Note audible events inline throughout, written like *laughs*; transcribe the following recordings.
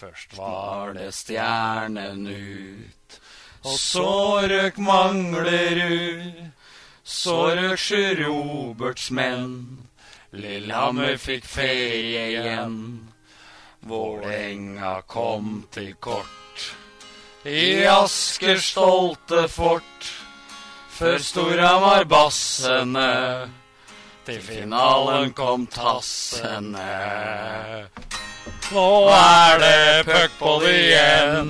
Først var det stjernen ut, og så røk Manglerud. Så røk Sjø Roberts menn. Lillehammer fikk ferie igjen. Vålerenga kom til kort. I Asker stolte fort. Før Storhamar-bassene. Til finalen kom tassene. Nå er det puckpod igjen.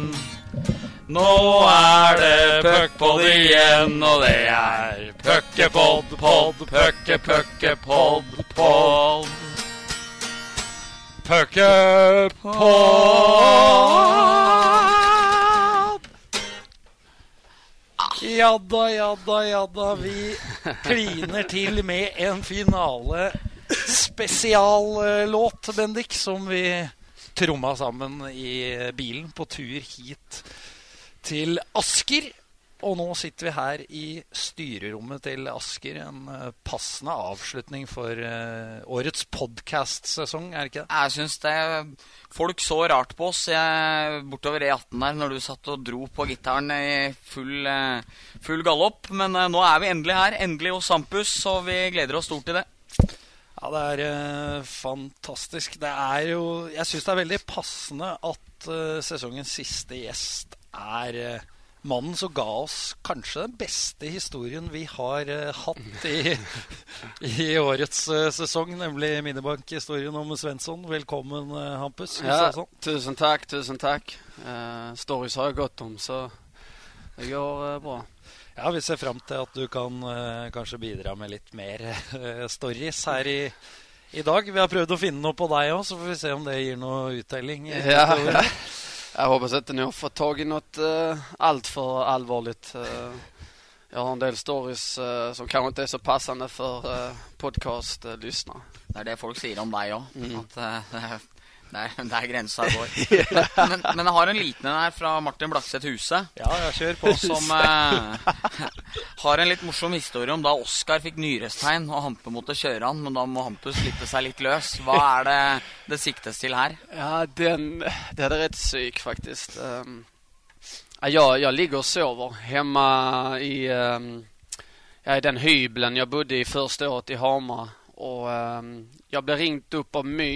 Nå er det puckpod igjen, og det er puckepod, pod, pucke, pucke, pod, pod. Puckepod. Ja da, ja da, ja da. Vi kliner til med en finale spesiallåt, Bendik, som vi tromma sammen i bilen på tur hit til Asker. Og nå sitter vi her i styrerommet til Asker. En eh, passende avslutning for eh, årets podkast-sesong, er det ikke det? Jeg syns det Folk så rart på oss bortover E18 der når du satt og dro på gitaren i full, eh, full galopp. Men nå er vi endelig her. Endelig hos Sampus, og vi gleder oss stort til det. Ja, det er eh, fantastisk. Det er jo Jeg syns det er veldig passende at eh, sesongens siste gjest er eh, mannen som ga oss kanskje den beste historien vi har eh, hatt i, *laughs* i årets eh, sesong, nemlig minibankhistorien om Svensson. Velkommen, eh, Hampus. Ja, tusen takk, tusen takk. Uh, stories har jeg godt om, så det går bra. Ja, Vi ser fram til at du kan eh, kanskje bidra med litt mer eh, stories her i, i dag. Vi har prøvd å finne noe på deg òg, så får vi se om det gir noe uttelling. Ja, Ja. Jeg håper hoppas dere fått tag i noe uh, altfor alvorlig. Uh, jeg har en del stories uh, som kanskje ikke er så passende for uh, podcast-lyssnare. Det er det folk sier om deg òg. Mm. At eh, det er, det, er, det er grensa går. *laughs* men, men jeg har en liten en her fra Martin Blakseth Huse. Ja, jeg kjør på. Som eh, *laughs* har en litt morsom historie om da Oskar fikk nyrestegn og Hampe måtte kjøre han, men da må Hampe slippe seg litt løs. Hva er det det siktes til her? Ja, den, det er rett syk, faktisk. Um, jeg, jag, jag ligger og sover hjemme i, um, i den hyblen jeg bodde i første året i Hamar. Og um, jeg ble ringt opp av My,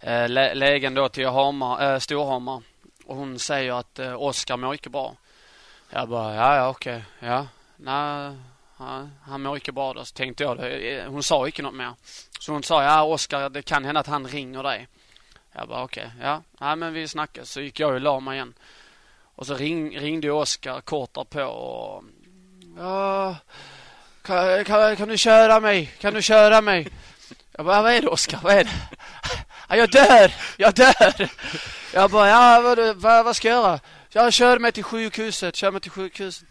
eh, lä lägen då till Hamar, eh, Storhamar. Och hon säger att eh, Oskar mår inte bra. Jag bara, ja, ja, okej, ja. Nej, han, han mår inte bra då. Så tänkte jag, det. hon sa inte något mer. Så hon sa, ja Oskar, det kan hända att han ringer dig. Jag bara okej, ja. Nej men vi snackade. Så gick jag och la mig igen. Och så ring, ringde Oskar kort på och... Ja... Kan, kan, kan du köra mig? Kan du köra mig? Jag bara, vad är det Oskar? Vad är det? Ja, jag dör! Jag dör! Jag bara, ja vad, vad, vad ska jag göra? Jag kör mig till sjukhuset, kör mig till sjukhuset.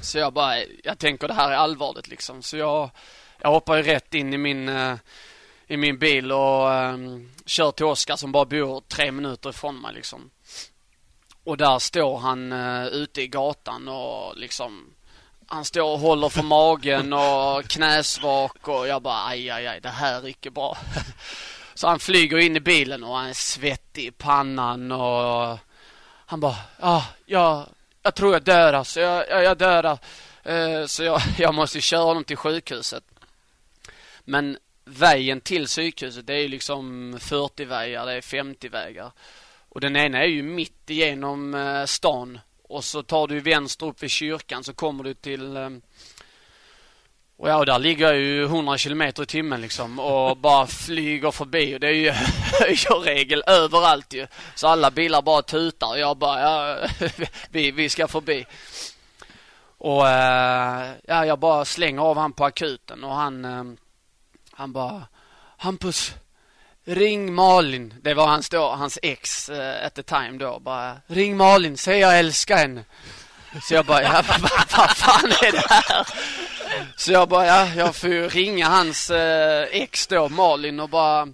Så jag bara, jag tänker det här är allvarligt liksom. Så jag, jag hoppar ju rätt i min... uh, i min bil och um, kör till Oskar som bara bor tre minuter ifrån mig liksom. Och där står han uh, ute i gatan och liksom han står och håller för magen och knäsvak och jag bara aj, aj, aj, det här är inte bra. *laughs* Så han flyger in i bilen och han är svettig i pannan och han bara, ja, jag, jag tror jag dör alltså, jag, jag, jag dör. Uh, så jag, *laughs* jag måste köra honom till sjukhuset. Men vägen till sjukhuset det är liksom 40 vägar, det är 50 vägar. Och den ena är ju mitt igenom eh, stan. Och så tar du vänster upp vid kyrkan så kommer du till eh, och ja, och där ligger jag ju 100 kilometer i timmen liksom och bara flyger förbi och det är ju *laughs* regel överallt ju. Så alla bilar bara tutar och jag bara, ja, *laughs* vi, vi ska förbi. Och eh, ja, jag bara slänger av han på akuten och han eh, han bara Hampus Ring Malin. Det var hans, då, hans ex eh, at the time då. Bara ring Malin, säg jag älskar henne. Så jag bara, ja, vad, vad fan är det här? Så jag bara, ja, jag får ju ringa hans eh, ex då, Malin och bara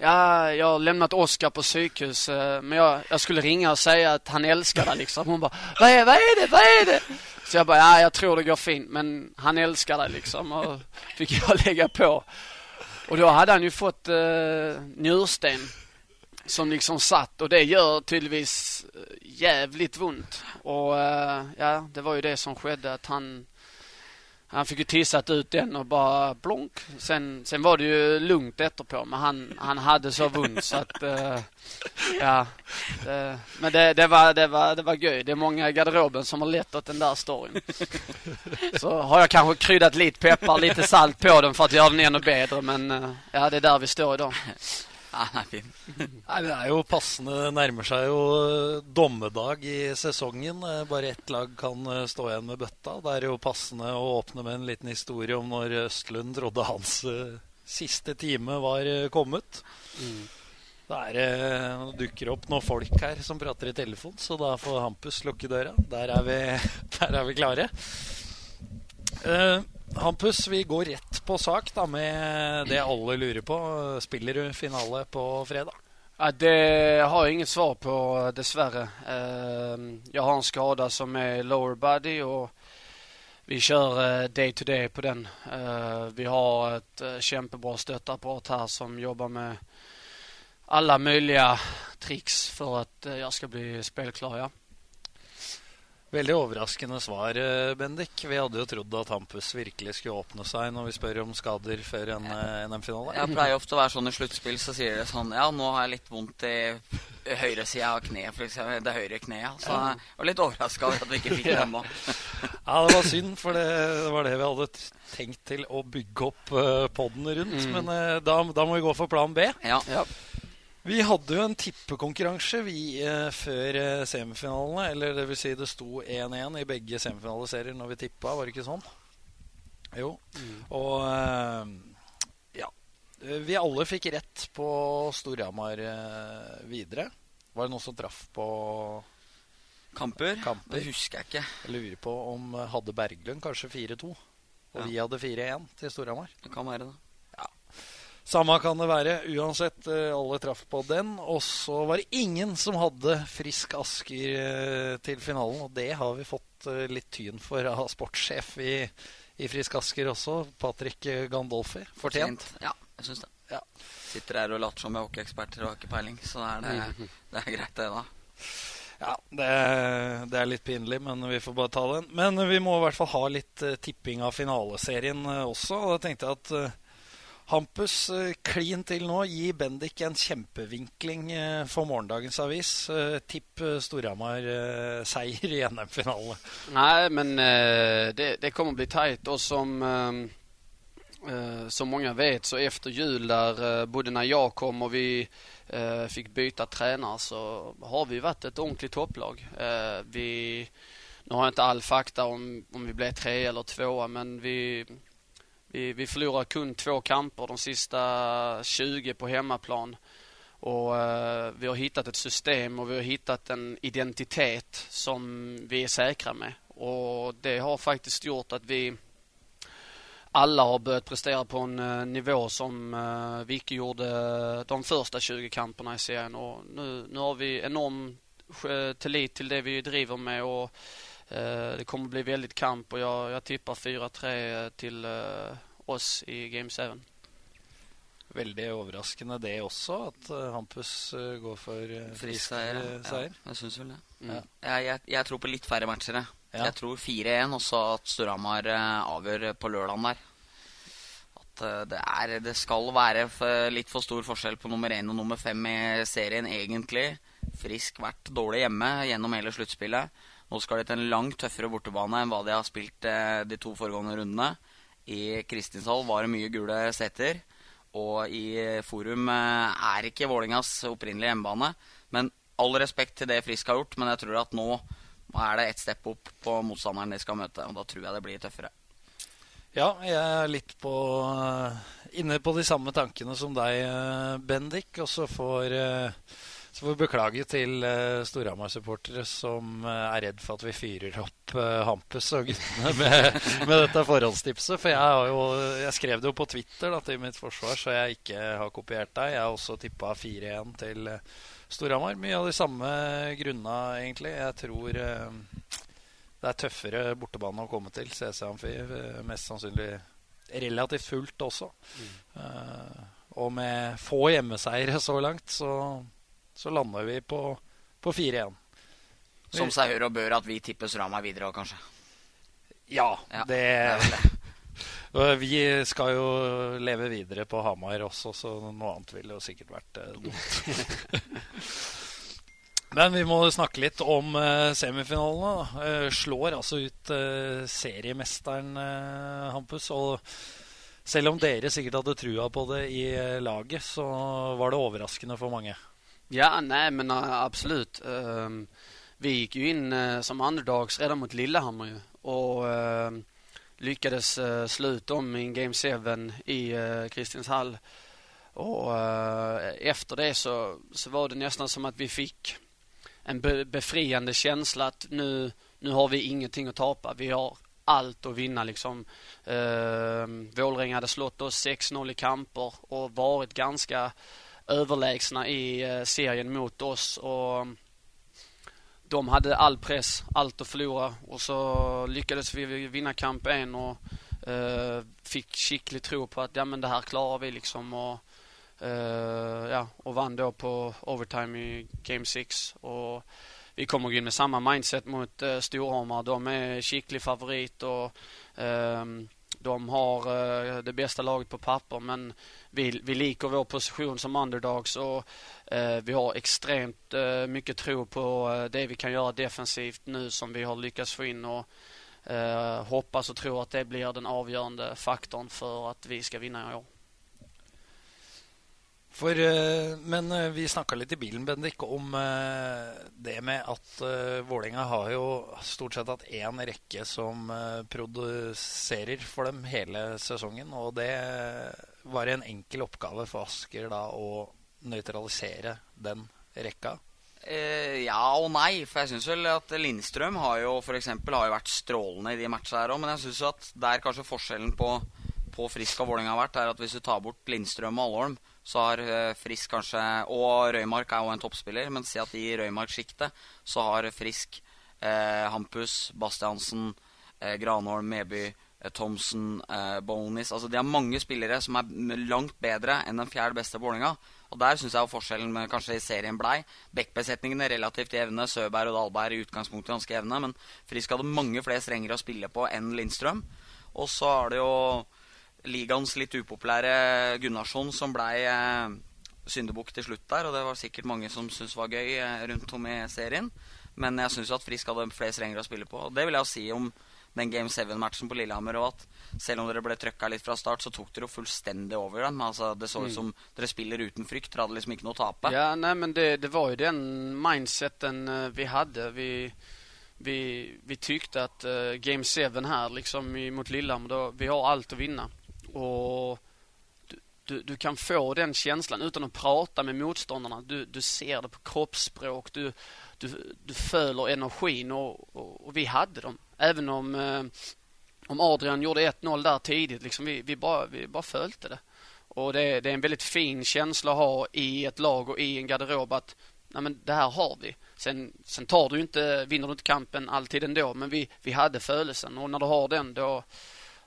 Ja, jag har lämnat Oskar på psykhus eh, Men jag, jag skulle ringa och säga att han älskar dig liksom Hon bara, vad är, vad är det, vad är det? Så jag bara, ja jag tror det går fint men han älskar dig liksom Och fick jag lägga på och då hade han ju fått eh, njursten. som liksom satt och det gör tydligvis eh, jävligt vondt. Och eh, ja, det var ju det som skedde att han han fick ju tissat ut den och bara blonk. Sen, var det ju lugnt efterpå, men han, han hade så vondt så att... Uh, ja. Det, men det, det, var, det, var, det var göj. Det är många i garderoben som har lett åt den där storyn. Så har jag kanske kryddat lite peppar, lite salt på den för att göra den ännu bättre, men uh, ja, det är där vi står idag. Ja, den er fin. Nei, Det er jo passende. Det nærmer seg jo eh, dommedag i sesongen. Eh, bare ett lag kan eh, stå igjen med bøtta. Det er jo passende å åpne med en liten historie om når Østlund trodde hans siste time var kommet. Mm. Det er, dukker opp noen folk her som prater i telefon, så da får Hampus lukke døra. Der er vi, *laughs* der er vi klare. Uh, Hampus, vi går rett på sak da, med det alle lurer på. Spiller du finale på fredag? Det har jeg inget svar på, dessverre. Jeg har en skada som er lower body og vi kör eh, day to day på den. Eh, vi har eh, kjempebra støtteapparat her som jobber med alle mulige triks for at jeg skal bli spillklar. Ja. Veldig overraskende svar, eh, Bendik. Vi hadde jo trodd at Hampus virkelig skulle åpne seg når vi spør om skader før en eh, NM-finale. Jeg pleier ofte å være sånn i sluttspill, så sier det sånn Ja, nå har jeg litt vondt i høyresida av kneet, f.eks. Det høyre kneet. Så jeg var litt overraska over at vi ikke fikk det ennå. *laughs* ja, det var synd, for det, var det vi hadde tenkt til å bygge opp eh, poden rundt. Mm. Men da, da, må vi gå for plan B. Ja. ja. Vi hadde jo en tippekonkurranse vi eh, før eh, semifinalene. Eller det vil si det sto 1-1 i begge semifinaliserier når vi tippa, var det ikke sånn? Jo. Mm. Og eh, ja. Vi alle fikk rett på Storhamar eh, videre. Var det noen som traff på Kamper? Kamper? Det husker jeg ikke. Jeg lurer på om eh, hadde Berglund kanskje 4-2. Og ja. vi hadde 4-1 til Storhamar. Det kan være det. Samme kan det være. Uansett, eh, alle traff på den. Og så var det ingen som hadde Frisk Asker eh, til finalen. Og det har vi fått eh, litt tyn for av sportssjef i, i Frisk Asker også, Patrick Gandolfi. Fortjent. Ja, jeg syns det. Ja. Sitter her og later som jeg er hockeyeksperter og har ikke peiling. Så er det, *laughs* det er greit, det, da. Ja, det, det, er litt pinlig, men vi får bare ta den. Men vi må i hvert fall ha litt tipping av finaleserien også. Og da tenkte jeg at Hampus, eh, klin til nå. Gi Bendik en kjempevinkling eh, for morgendagens avis. Eh, tipp Storhamar seier i NM-finale. Nei, men det, det kommer bli teit. Og som, som mange vet, så etter jul, der både når jeg kom og vi fikk bytte trener, så har vi vært et ordentlig topplag. vi Nå har jeg ikke all fakta om, om vi ble tre eller to, men vi vi, vi förlorar kun två kamper de sista 20 på hemmaplan. Och eh, Vi har hittat ett system och vi har hittat en identitet som vi är säkra med. Och Det har faktiskt gjort att vi alla har börjat prestera på en uh, nivå som uh, vi inte gjorde de första 20 kamperna i serien. Och nu, nu har vi enorm tillit till det vi driver med och uh, det kommer bli väldigt kamp och jag, jag tippar 4-3 till oss i Game 7. Veldig overraskende det også, at uh, Hampus uh, går for uh, frisk seier. Ja, jeg syns vel det. Mm. Ja. Jeg, jeg, jeg, tror på litt færre matcher. Jeg, ja. jeg tror 4-1, og så at Storhamar avgjør på lørdagen der. At det, er, det skal være litt for stor forskjell på nummer 1 og nummer 5 i serien, egentlig. Frisk vært dårlig hjemme gjennom hele sluttspillet. Nå skal de til en langt tøffere bortebane enn hva de har spilt de to foregående rundene. I Kristinshall var det mye gule seter. Og i Forum eh, er ikke Vålingas opprinnelige hjemmebane. Men all respekt til det Frisk har gjort, men jeg tror at nå er det ett stepp opp på motstanderen de skal møte. Og da tror jeg det blir tøffere. Ja, jeg er litt på eh, inne på de samme tankene som deg, eh, Bendik. Og så får så får vi beklage til uh, Storhamar-supportere som uh, er redd for at vi fyrer opp uh, Hampus og guttene *laughs* med, med, dette forholdstipset. For jeg, jo, jeg, skrev det jo på Twitter da, til mitt forsvar, så jeg ikke har kopiert deg. Jeg har også tippa 4-1 til uh, Storhamar. Mye av de samme grunna, egentlig. Jeg tror det er tøffere bortebane å komme til. CC Amfi mest sannsynlig relativt fullt også. Mm. og med få hjemmeseiere så langt, så så lander vi på, på 4-1. Som seg hør og bør at vi tipper Strama videre òg, kanskje. Ja, Ja, det, det det. *laughs* Vi skal jo leve videre på Hamar også, så noe annet ville jo sikkert vært eh, dumt. *laughs* Men vi må snakke litt om eh, semifinalene. da. Eh, slår altså ut seriemesteren Hampus. Og selv om dere sikkert hadde trua på det i laget, så var det overraskende for mange. Ja, nej men uh, absolut. Ehm, vi gick ju in uh, som underdogs redan mot Lillehammer ju och ehm, lyckades uh, sluta om i Game 7 i Kristianshall. Och eh, efter det så, så var det nästan som att vi fick en be befriande känsla att nu, nu har vi ingenting att tapa. Vi har allt att vinna liksom. Uh, Vålring hade slått oss 6-0 i kamper och varit ganska överlägsna i eh, serien mot oss och de hade all press, allt att förlora. Och så lyckades vi vinna kamp en och eh, fick skicklig tro på att ja men det här klarar vi liksom. Och eh, ja och vann då på overtime i game 6 och vi kommer in med samma mindset mot eh, Storhamar. De är skicklig favorit och ehm, de har uh, det bästa laget på papper men vi, vi liker vår position som underdogs och uh, vi har extremt uh, mycket tro på eh, det vi kan göra defensivt nu som vi har lyckats få in och eh, hoppas och tror att det blir den avgörande faktorn för att vi ska vinna i år. For, eh, men eh, vi snakka litt i bilen Bendik, om eh, det med at Vålerenga har jo stort sett hatt én rekke som produserer for dem hele sesongen. Og det var en enkel oppgave for Asker da å nøytralisere den rekka. Eh, ja og nei, for jeg syns vel at Lindstrøm har jo for eksempel, har jo vært strålende i de matchene her òg, men jeg syns at der kanskje forskjellen på, på Frisk og Vålerenga har vært, er at hvis du tar bort Lindstrøm og Alholm, så har eh, Frisk kanskje Og Røymark er jo en toppspiller, men si at i Røymark-sjiktet så har Frisk eh, Hampus, Bastiansen, eh, Granholm, Meby, eh, Thomsen, eh, Bonis Altså de har mange spillere som er langt bedre enn den fjerde beste Vålerenga. Og der syns jeg forskjellen med kanskje i serien blei. Bekkbesetningene relativt jevne. Søberg og Dahlberg i utgangspunktet ganske jevne. Men Frisk hadde mange flere strengere å spille på enn Lindstrøm. Og så er det jo ligaens litt upopulære Gunnarsson som blei eh, syndebukk til slutt der. Og det var sikkert mange som syntes var gøy eh, rundt om i serien. Men jeg syns at Frisk hadde flere strenger å spille på. Og det vil jeg jo si om den Game 7-matchen på Lillehammer. Og at selv om dere ble trøkka litt fra start, så tok dere jo fullstendig over dem. Altså, det så ut som dere spiller uten frykt. Dere hadde liksom ikke noe å tape. Ja, nei, men det, det var jo den mindseten eh, vi hadde. Vi, vi, vi tykte at uh, Game 7 her, liksom mot Lillehammer, vi har alt å vinna. Och du, du, du kan få den känslan utan att prata med motståndarna. Du, du ser det på kroppsspråk. Du, du, du följer energin och, och, och vi hade dem. Även om, eh, om Adrian gjorde 1-0 där tidigt. Liksom vi, vi, bara, vi bara följde det. Och det, det är en väldigt fin känsla att ha i ett lag och i en garderob att nej men det här har vi. Sen, sen tar du inte, vinner du inte kampen alltid ändå, men vi, vi hade födelsen och när du har den då,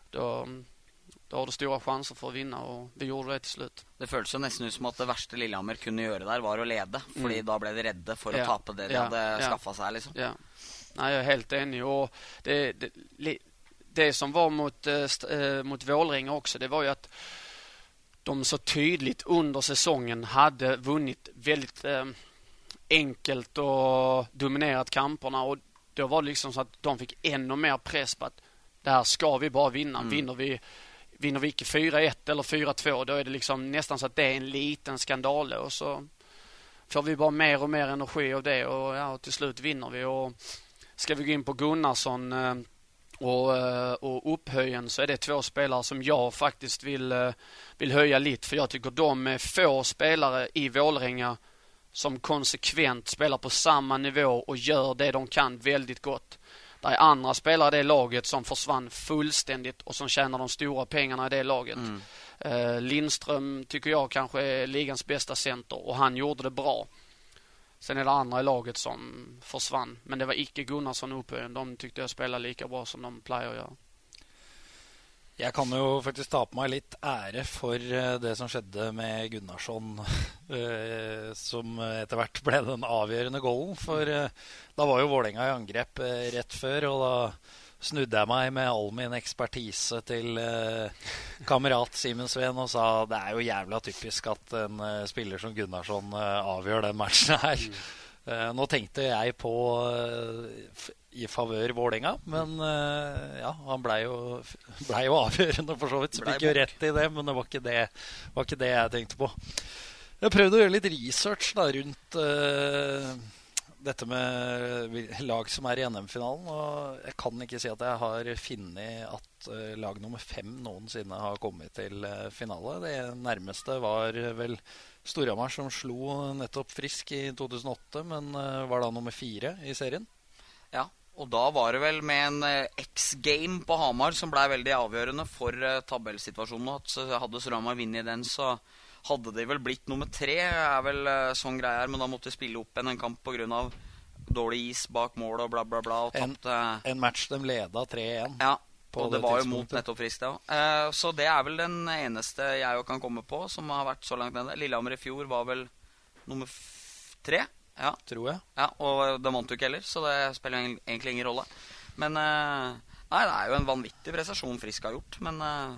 då, då har du store chanser for å vinne, og vi gjorde det til slutt. Det føltes jo nesten ut som at det verste Lillehammer kunne gjøre der, var å lede. Fordi da ble de redde for å tape det de Ja, hadde ja. skaffa seg, liksom. Ja. Nei, jeg er helt enig. Og det, det, det som var mot, uh, mot Vålerenga også, det var jo at de så tydelig under sesongen hadde vunnit veldig uh, enkelt og dominert kampene. Og da var det liksom så at de fikk enda mer press på at det her skal vi bare vinne. Mm. Vinner vi Vinner vi ikke 4-1 eller 4-2 då är det liksom nästan så att det är en liten skandal och så får vi bara mer och mer energi av det och, ja, och till slut vinner vi. Och ska vi gå in på Gunnarsson og och, eh, och upphöjen så är det två spelare som jag faktiskt vill, eh, vill höja lite för jag tycker de är få spelare i Vålerenga som konsekvent spelar på samma nivå och gör det de kan väldigt gott. Det är andra spelare i det laget som försvann fullständigt och som tjänar de stora pengarna i det laget. Eh, Lindström tycker jag kanske är ligans bästa center och han gjorde det bra. Sen är det andra i laget som försvann. Men det var icke Gunnarsson och Upphöjen. De tyckte jag spelade lika bra som de plejer att göra. Jeg kan jo faktisk ta på meg litt ære for eh, det som skjedde med Gunnarsson, *laughs* eh, som etter hvert ble den avgjørende goalen. For eh, da var jo Vålerenga i angrep rett før, og da snudde jeg meg med all min ekspertise til kamerat Simen Sveen og sa det er jo jævla typisk at en spiller som Gunnarsson avgjør den matchen her. Mm. Nå tenkte jeg på i favør Vålerenga. Men uh, ja, han blei jo, *laughs* ble jo, avgjørende, for så vidt. Så fikk jo rett i det, men det var ikke det, var ikke det jeg tenkte på. Jeg har prøvd å gjøre litt research da, rundt uh, dette med lag som er i NM-finalen. Og jeg kan ikke si at jeg har funnet at uh, lag nummer fem noensinne har kommet til finale. Det nærmeste var vel Storhamar, som slo nettopp Frisk i 2008, men var da nummer fire i serien. Ja, og da var det vel med en eh, X-game på Hamar som blei veldig avgjørende for uh, tabellsituasjonen. At hadde Storhamar vunnet den, så hadde de vel blitt nummer tre. er vel uh, sånn greie her, Men da måtte de spille opp igjen en kamp pga. dårlig is bak mål og bla, bla, bla. Og en, en match de leda 3-1. Ja, og det, det var jo mot nettopp Frisk, det òg. så det er vel den eneste jeg kan komme på som har vært så langt nede. Lillehammer i fjor var vel nummer tre. Ja. Tror jeg. Ja, Og det vant du ikke heller, så det spiller egentlig ingen rolle. Men uh, Nei, det er jo en vanvittig prestasjon Frisk har gjort, men uh,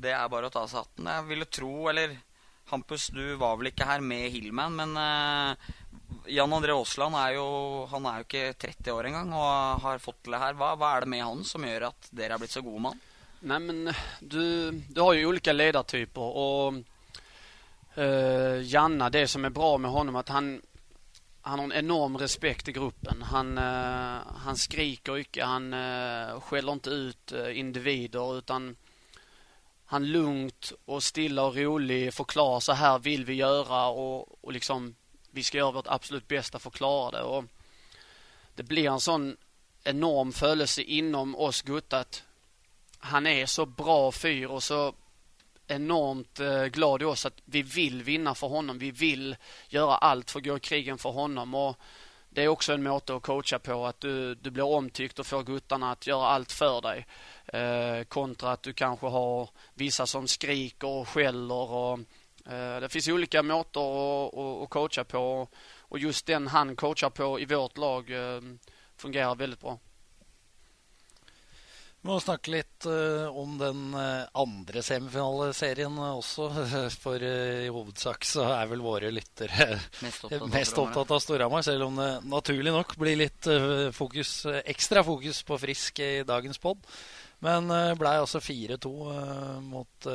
det er bare å ta seg hatten. Jeg ville tro, eller Hampus, du var vel ikke her med Hillman, men uh, Jan André Aasland er jo Han er jo ikke 30 år engang og har fått til det her. Hva, hva er det med han som gjør at dere er blitt så gode med han? Nei, men du, du har jo ulike ledertyper, og uh, Janne, det som er bra med honom, at han han har en enorm respekt i gruppen. Han, uh, han skriker ikke, han uh, skäller inte ut uh, individer utan han lugnt och stilla och rolig förklarar så här vill vi göra och, och liksom vi ska göra vårt absolut bästa för att klara det. Och det blir en sån enorm følelse inom oss gutt att han är så bra fyr och så enormt eh, glad i oss att vi vill vinna för honom. Vi vill göra allt för att gå i krigen för honom. Och det är också en måte att coacha på att du, du blir omtyckt och får guttarna att göra allt för dig. Eh, kontra att du kanske har vissa som skriker och skäller. Och, eh, det finns olika måter att, att, att coacha på och just den han coachar på i vårt lag eh, fungerar väldigt bra. Må snakke litt uh, om den uh, andre semifinaleserien også. *laughs* For uh, i hovedsak så er vel våre lyttere *laughs* mest opptatt, *laughs* mest opptatt av Storhamar. Selv om det naturlig nok blir litt fokus, ekstra fokus på Frisk i dagens pod. Men uh, blei altså 4-2 mot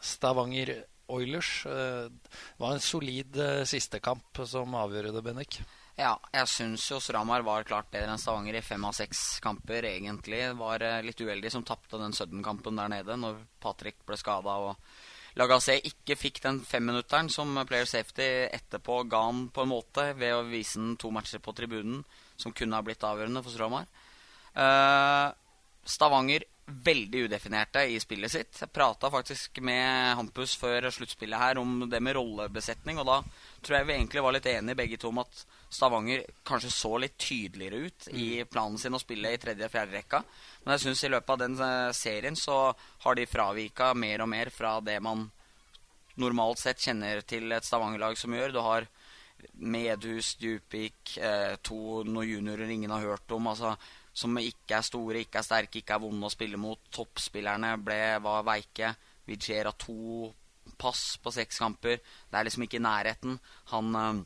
Stavanger Oilers. det var en solid sistekamp som avgjorde det, Bennik. Ja, jeg syns jo Sramar var klart bedre enn Stavanger i fem av seks kamper, egentlig. Var eh, litt uheldig som tapte den Sudden-kampen der nede når Patrick ble skada og Lagasse ikke fikk den femminutteren som player safety etterpå ga han på en måte ved å vise den to matcher på tribunen, som kunne ha blitt avgjørende for Sramar. Uh, Stavanger veldig udefinerte i spillet sitt. Jeg prata faktisk med Hampus før sluttspillet her om det med rollebesetning, og da tror jeg vi egentlig var litt enige begge to om at Stavanger kanskje så litt tydeligere ut i mm. planen sin å spille i tredje og fjerde rekka. Men jeg syns i løpet av den eh, serien så har de fravika mer og mer fra det man normalt sett kjenner til et Stavanger-lag som gjør. Du har Medhus, Djupik, eh, to noen juniorer ingen har hørt om. altså Som ikke er store, ikke er sterke, ikke er vonde å spille mot. Toppspillerne ble, var veike. Vigier har to pass på seks kamper. Det er liksom ikke i nærheten. Han eh,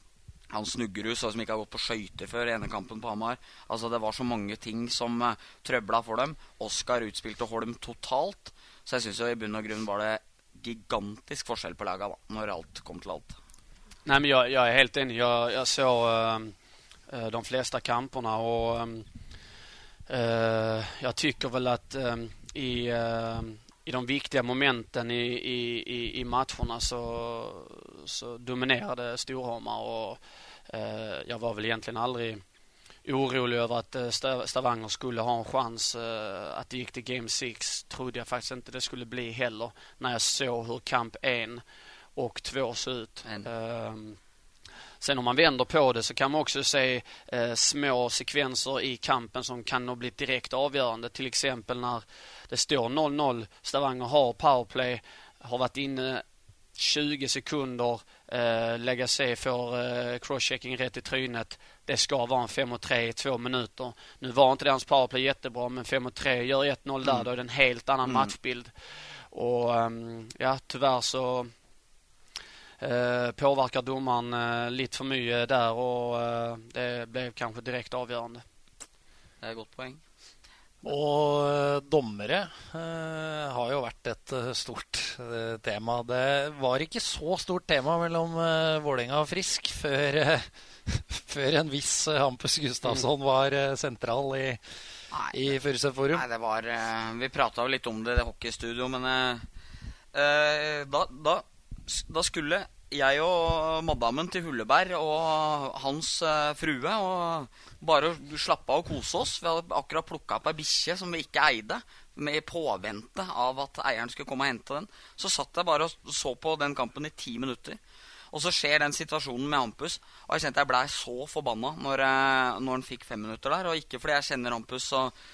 han Snuggerud som ikke har gått på skøyter før ene kampen på Hamar. Altså Det var så mange ting som uh, trøbla for dem. Oskar utspilte Holm totalt. Så jeg syns i bunn og grunn var det gigantisk forskjell på laga når alt kom til alt. Nei, men jeg, jeg er helt enig. Jeg, jeg så uh, de fleste kampene, og um, uh, jeg syns vel at um, i i de viktiga momenten i, i, i, matcherna så, så dominerade Storhamar och eh, jag var väl egentligen aldrig orolig över att eh, Stavanger skulle ha en chans. Eh, att det gick till Game 6 trodde jag faktiskt inte det skulle bli heller när jag såg hur kamp 1 och 2 såg ut. Eh, Sen om man vänder på det så kan man också se eh, små sekvenser i kampen som kan ha blivit direkt avgörande. Till exempel när det står 0-0, Stavanger har powerplay, har vært inne 20 sekunder, eh, Legacy får eh, crosschecking rett i trynet. Det skal være en 5-3 i to minutter. Nu var ikke deres powerplay jättebra, men 5-3 gjør 1-0 der. mm. Da er det en helt annen mm. matchbild. Og um, ja, dessverre så Uh, påverkar domaren uh, litt for mye der og uh, det ble kanskje direkt avgjørende. Det er et godt poeng. Og eh, dommere eh, har jo vært et eh, stort eh, tema. Det var ikke så stort tema mellom eh, Vålerenga og Frisk før, eh, *laughs* før en viss Hampus Gustavsson mm. var sentral i, nei, i Furuset Forum. Nei, det var Vi prata jo litt om det i det hockeystudio, men da, da, da skulle jeg og madammen til Hulleberg og hans uh, frue og bare slappe av og kose oss. Vi hadde akkurat plukka opp ei bikkje som vi ikke eide, med påvente av at eieren skulle komme og hente den. Så satt jeg bare og så på den kampen i ti minutter. Og så skjer den situasjonen med Hampus. Og jeg kjente jeg blei så forbanna når, uh, når han fikk fem minutter der. Og ikke fordi jeg kjenner Hampus og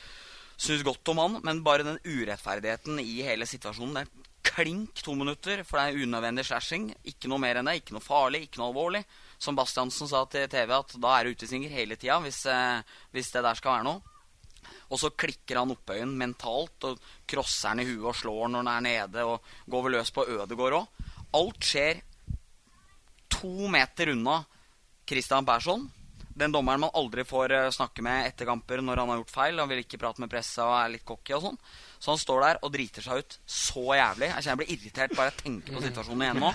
syns godt om han, men bare den urettferdigheten i hele situasjonen. Det klink to minutter, for det er unødvendig slashing. Ikke noe mer enn det. Ikke noe farlig, ikke noe alvorlig. Som Bastiansen sa til TV, at da er det utvisninger hele tida hvis, eh, hvis, det der skal være noe. Og så klikker han Opphøyen mentalt og crosser han i huet og slår når han er nede. Og går vel løs på Ødegård òg. Alt skjer to meter unna Christian Persson. Den dommeren man aldri får eh, snakke med etter kamper når han har gjort feil. Han vil ikke prate med pressa og er litt cocky og sånn. Så han står der og driter seg ut så jævlig. Jeg kjenner jeg blir irritert bare jeg tenker på situasjonen igjen nå.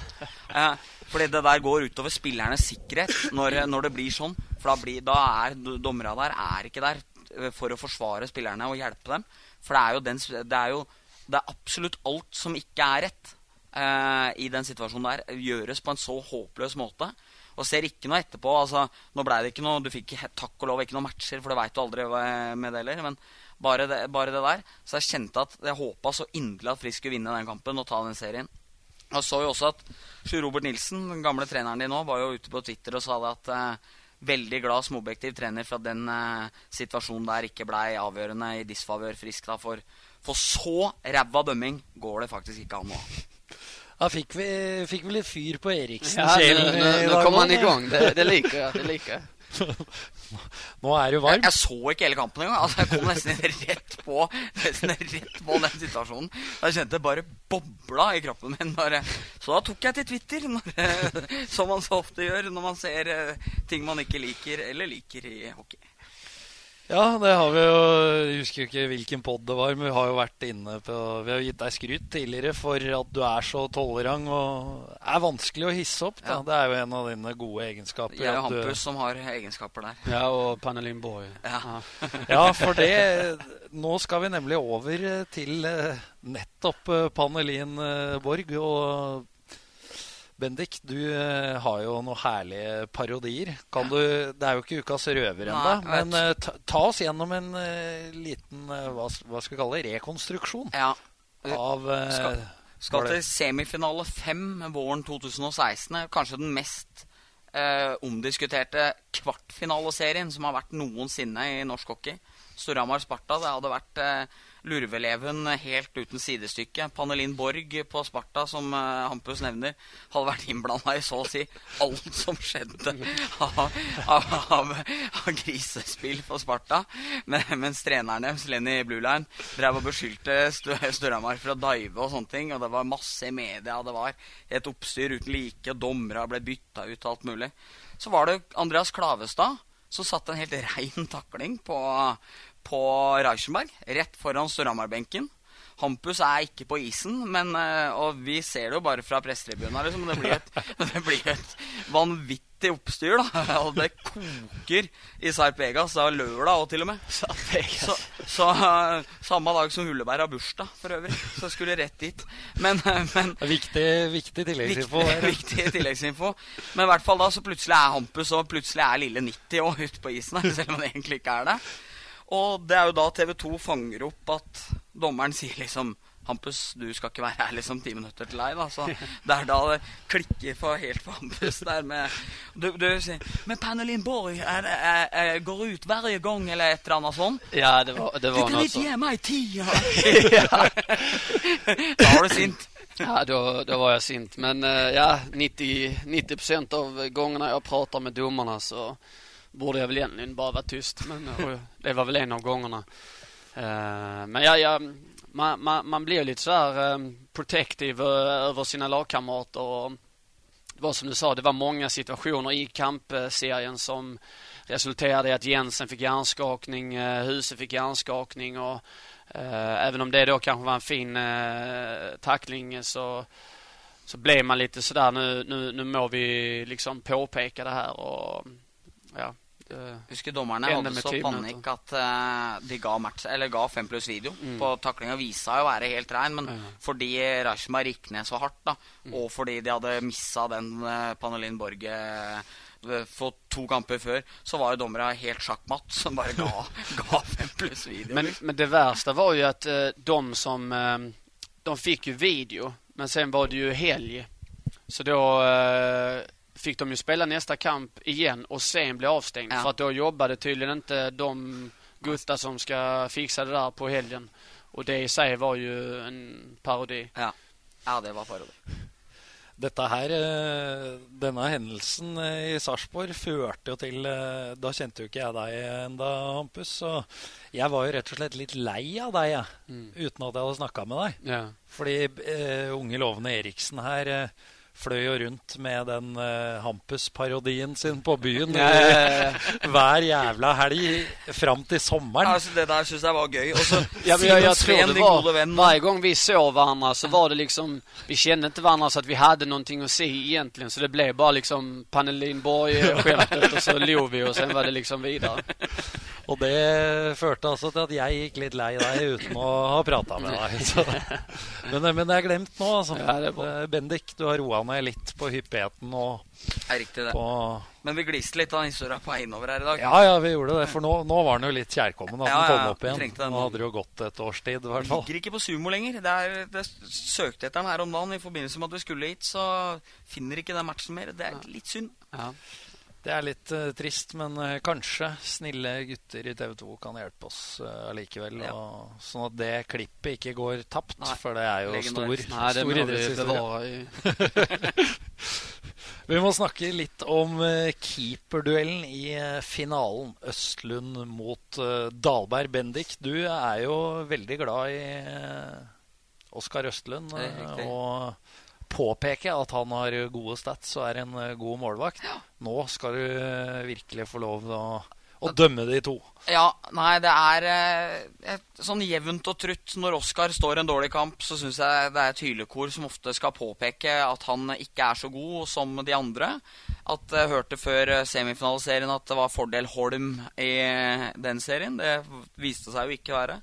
Eh, fordi det der går utover spillernes sikkerhet når, når det blir sånn. For da, blir, da er dommerne der er ikke der eh, for å forsvare spillerne og hjelpe dem. For det er jo, den, det er jo det er absolutt alt som ikke er rett eh, i den situasjonen der, gjøres på en så håpløs måte. Og ser ikke noe etterpå. altså, Nå ble det ikke noe, Du fikk takk og lov ikke noen matcher, for det veit du aldri med det heller. Men bare det, bare det, der. Så jeg kjente at jeg håpa så inderlig at Frisk skulle vinne den kampen og ta den serien. Og så jo også at Sjur Robert Nilsen, den gamle treneren din nå, var jo ute på Twitter og sa det at eh, veldig glad som objektiv trener for at den eh, situasjonen der ikke blei avgjørende i disfavør Frisk. da, For, for så ræva dømming går det faktisk ikke an nå. Da fikk vi, fikk vi litt fyr på Eriksen. Ja, nå, nå kom han i gang. Det, det liker jeg. Det liker jeg. *laughs* Nå er du varm. Jeg, jeg, så ikke hele kampen engang. Altså, jeg kom nesten rett på Nesten rett på den situasjonen. Jeg kjente det bare bobla i kroppen min. Når, så da tok jeg til Twitter, når, *laughs* som man så ofte gjør når man ser eh, ting man ikke liker eller liker i hockey. Ja, det har vi jo Jeg husker ikke hvilken pod det var, men vi har jo vært inne på Vi har gitt deg skryt tidligere for at du er så tolerant og er vanskelig å hisse opp. Da. Ja. Det er jo en av dine gode egenskaper. Jeg og Hampus som har egenskaper der. Ja, og Panelin Boy. Ja. *laughs* ja, for det Nå skal vi nemlig over til eh, nettopp eh, Panelin Borg. Og Bendik, du uh, har jo noen herlige parodier. Du, det er jo ikke ukas røver ennå, men uh, ta, ta, oss gjennom en uh, liten hva, hva, skal vi kalle det, rekonstruksjon ja. av Skal, skal til semifinale fem våren 2016. Kanskje den mest omdiskuterte kvartfinaleserien som har vært noensinne i norsk hockey. Storhamar-Sparta. Det hadde vært lurveleven helt uten sidestykke. Panelin Borg på Sparta, som uh, Hampus nevner, hadde vært innblanda i så å si alt som skjedde av, av, av, av grisespill på Sparta. Men, mens treneren deres, Lenny Blueline, drev og beskyldte Størhamar for å dive og sånne ting. Og det var masse i media, det var et oppstyr uten like, og dommere ble bytta ut og alt mulig. Så var det Andreas Klavestad som satte en helt rein takling på, på Reichenberg, rett foran Storhamar-benken. Hampus er ikke på isen, men, eh, og vi ser det jo bare fra pressetribunen. Liksom, det, blir et, *laughs* det blir et vanvittig oppstyr. da, *laughs* og Det koker i Sarp Vegas. da, lørdag òg, til og med. Så, så, Samme dag som Hulleberg har bursdag, for øvrig. Så skulle rett dit. Men, men *laughs* Viktig, viktig tilleggsinfo. Viktig, viktig tilleggsinfo. Men i hvert fall da så plutselig er Hampus og plutselig er lille 90 òg ute på isen. Selv om han egentlig ikke er det. Og det er jo da TV 2 fanger opp at dommeren sier liksom Hampus, du skal ikke være her liksom ti minutter til deg. da Så Det er da det klikker for helt for Hampus der med Du, du sier Men Pernelin Borg er, er, er, går ut hver gang, eller et eller annet sånt. Ja, det var, det Du kan ikke gi meg tida! *laughs* *laughs* da var du sint. Ja, da, da, var jeg sint. Men eh, ja, 90, 90% av gangene jeg prater med dommerne, så borde jag väl egentligen bara vara tyst. Men och *laughs* det var väl en av gångerna. Uh, men ja, ja man, man, man blir lite så här eh, protective eh, över sina lagkamrater. Och det var som du sa, det var många situationer i kampserien som resulterade i att Jensen fick hjärnskakning, eh, Huse fick hjärnskakning och eh, även om det då kanske var en fin uh, tackling så, så blev man lite sådär nu, nu, nu må vi liksom påpeka det här och ja. Det, Husker dommerne hadde så panikk at uh, de ga, match, eller ga fem pluss video Mm. på taklinga. Visa jo å være helt rein, men Ja. fordi Rashma gikk ned så hardt, da, Mm. og fordi de hadde missa den uh, Panelin Borg eh, for to kamper før, så var jo dommerne helt sjakkmatt som bare ga, *laughs* ga fem pluss video. men, men det verste var jo at uh, de som eh, de fikk jo video men sen var det jo helg. Så eh, fick de ju spela nästa kamp igen och sen bli avstängd. Ja. För att då jobbade tydligen inte de gutta som ska fixa det där på helgen. Och det i sig var ju en parodi. ja. ja, det var parodi. Dette her, eh, Denne hendelsen eh, i Sarpsborg førte jo til eh, Da kjente jo ikke jeg deg enda, Hampus. Så jeg var jo rett og slett litt lei av deg, jeg. Mm. Uten at jeg hadde snakka med deg. Ja. Fordi uh, unge lovende Eriksen her eh, fløy jo rundt med den uh, Hampus-parodien sin på byen Ja, ja, ja. *laughs* hver jævla helg fram til sommeren. Altså, det der syns jeg var gøy. Og så *laughs* Ja, men jeg, jag tror det var, venn. varje gång vi så hverandre, så var det liksom, vi kjente ikke hverandre så at vi hadde noe å si egentlig, Så det ble bare liksom Pannelin Borg-skämtet og så lo vi og sen var det liksom vidare. Og det førte altså til at jeg gikk litt lei deg uten å ha prata med deg. Så. Men, men det er glemt nå, altså. Ja, er. Eh, Bendik, du har roa ned litt på hyppigheten og er riktig det. på Men vi gliste litt av den historia på veien over her i dag. Ja, ja, vi gjorde det. For nå, nå var den jo litt kjærkommen at Ja, den kom opp igjen. Den. Nå hadde det jo gått et års tid, i hvert fall. Ligger ikke på sumo lenger. Det, er, det søkte etter den her om dagen i forbindelse med at vi skulle hit, så finner ikke den matchen mer. Det er litt synd. Ja. Det er litt uh, trist, men uh, kanskje snille gutter i TV 2 kan hjelpe oss uh, allikevel. Ja. Og, sånn at det klippet ikke går tapt, Nei, for det er jo stor, Nei, stor idrettshistorie. *laughs* Vi må snakke litt om eh, keeperduellen i eh, finalen. Østlund mot uh, Dalberg. Bendik, du er jo veldig glad i uh, Oskar Østlund. Eh, og påpeke at han har gode stats og er en eh, god målvakt. Nå skal du eh, virkelig få lov å, å dømme de to. Ja, nei, det er eh, sånn jevnt og trutt. Når Oskar står en dårlig kamp, så syns jeg det er et hylekor som ofte skal påpeke at han ikke er så god som de andre. At jeg hørte før eh, semifinaliserien at det var fordel Holm i eh, den serien. Det viste seg jo ikke å være.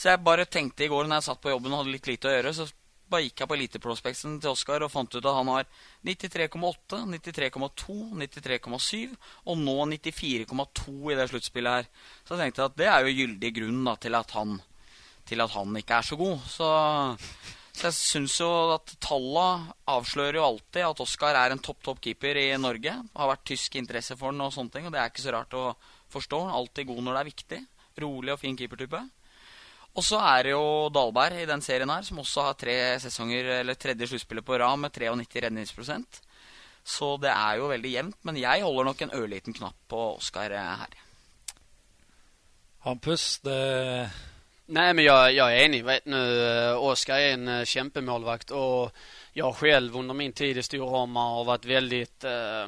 Så jeg bare tenkte i går når jeg satt på jobben og hadde litt lite å gjøre, så bare gikk jeg på eliteprospekten til Oskar og fant ut at han har 93,8, 93,2, 93,7 og nå 94,2 i det sluttspillet her. Så jeg tenkte at det er jo gyldig grunn da, til, at han, til at han ikke er så god. Så, så jeg syns jo at talla avslører jo alltid at Oskar er en topp, topp keeper i Norge. Har vært tysk interesse for den og sånne ting, og det er ikke så rart å forstå. Alltid god når det er viktig. Rolig og fin keepertype. Og så er det jo Dahlberg i den serien her, som også har tre sesonger, eller tredje sluttspillet på rad med 93 redningsprosent. Så det er jo veldig jevnt, men jeg holder nok en ørliten knapp på Oskar her. Hampus, det Nej, men jag, jag är enig. Vet nu, eh, Oskar är en kjempemålvakt, kämpemålvakt och jag själv under min tid i Storhammar har varit väldigt... Eh,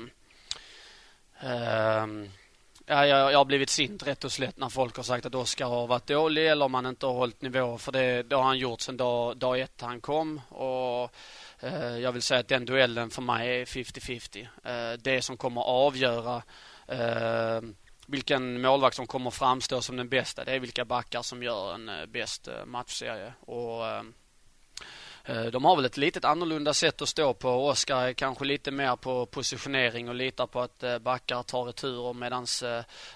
eh, jag har blivit sint rätt och slätt när folk har sagt att Oskar har varit dålig eller om han inte har hållit nivå. För det, det har han gjort sedan dag, dag ett han kom. Och eh, Jag vill säga att den duellen för mig är 50-50. Eh, det som kommer avgöra eh, vilken målvakt som kommer framstå som den bästa. Det är vilka backar som gör en eh, bäst eh, matchserie. Och, Eh, de har väl ett litet annorlunda sätt att stå på. Oskar är kanske lite mer på positionering och litar på att eh, backar tar returer medan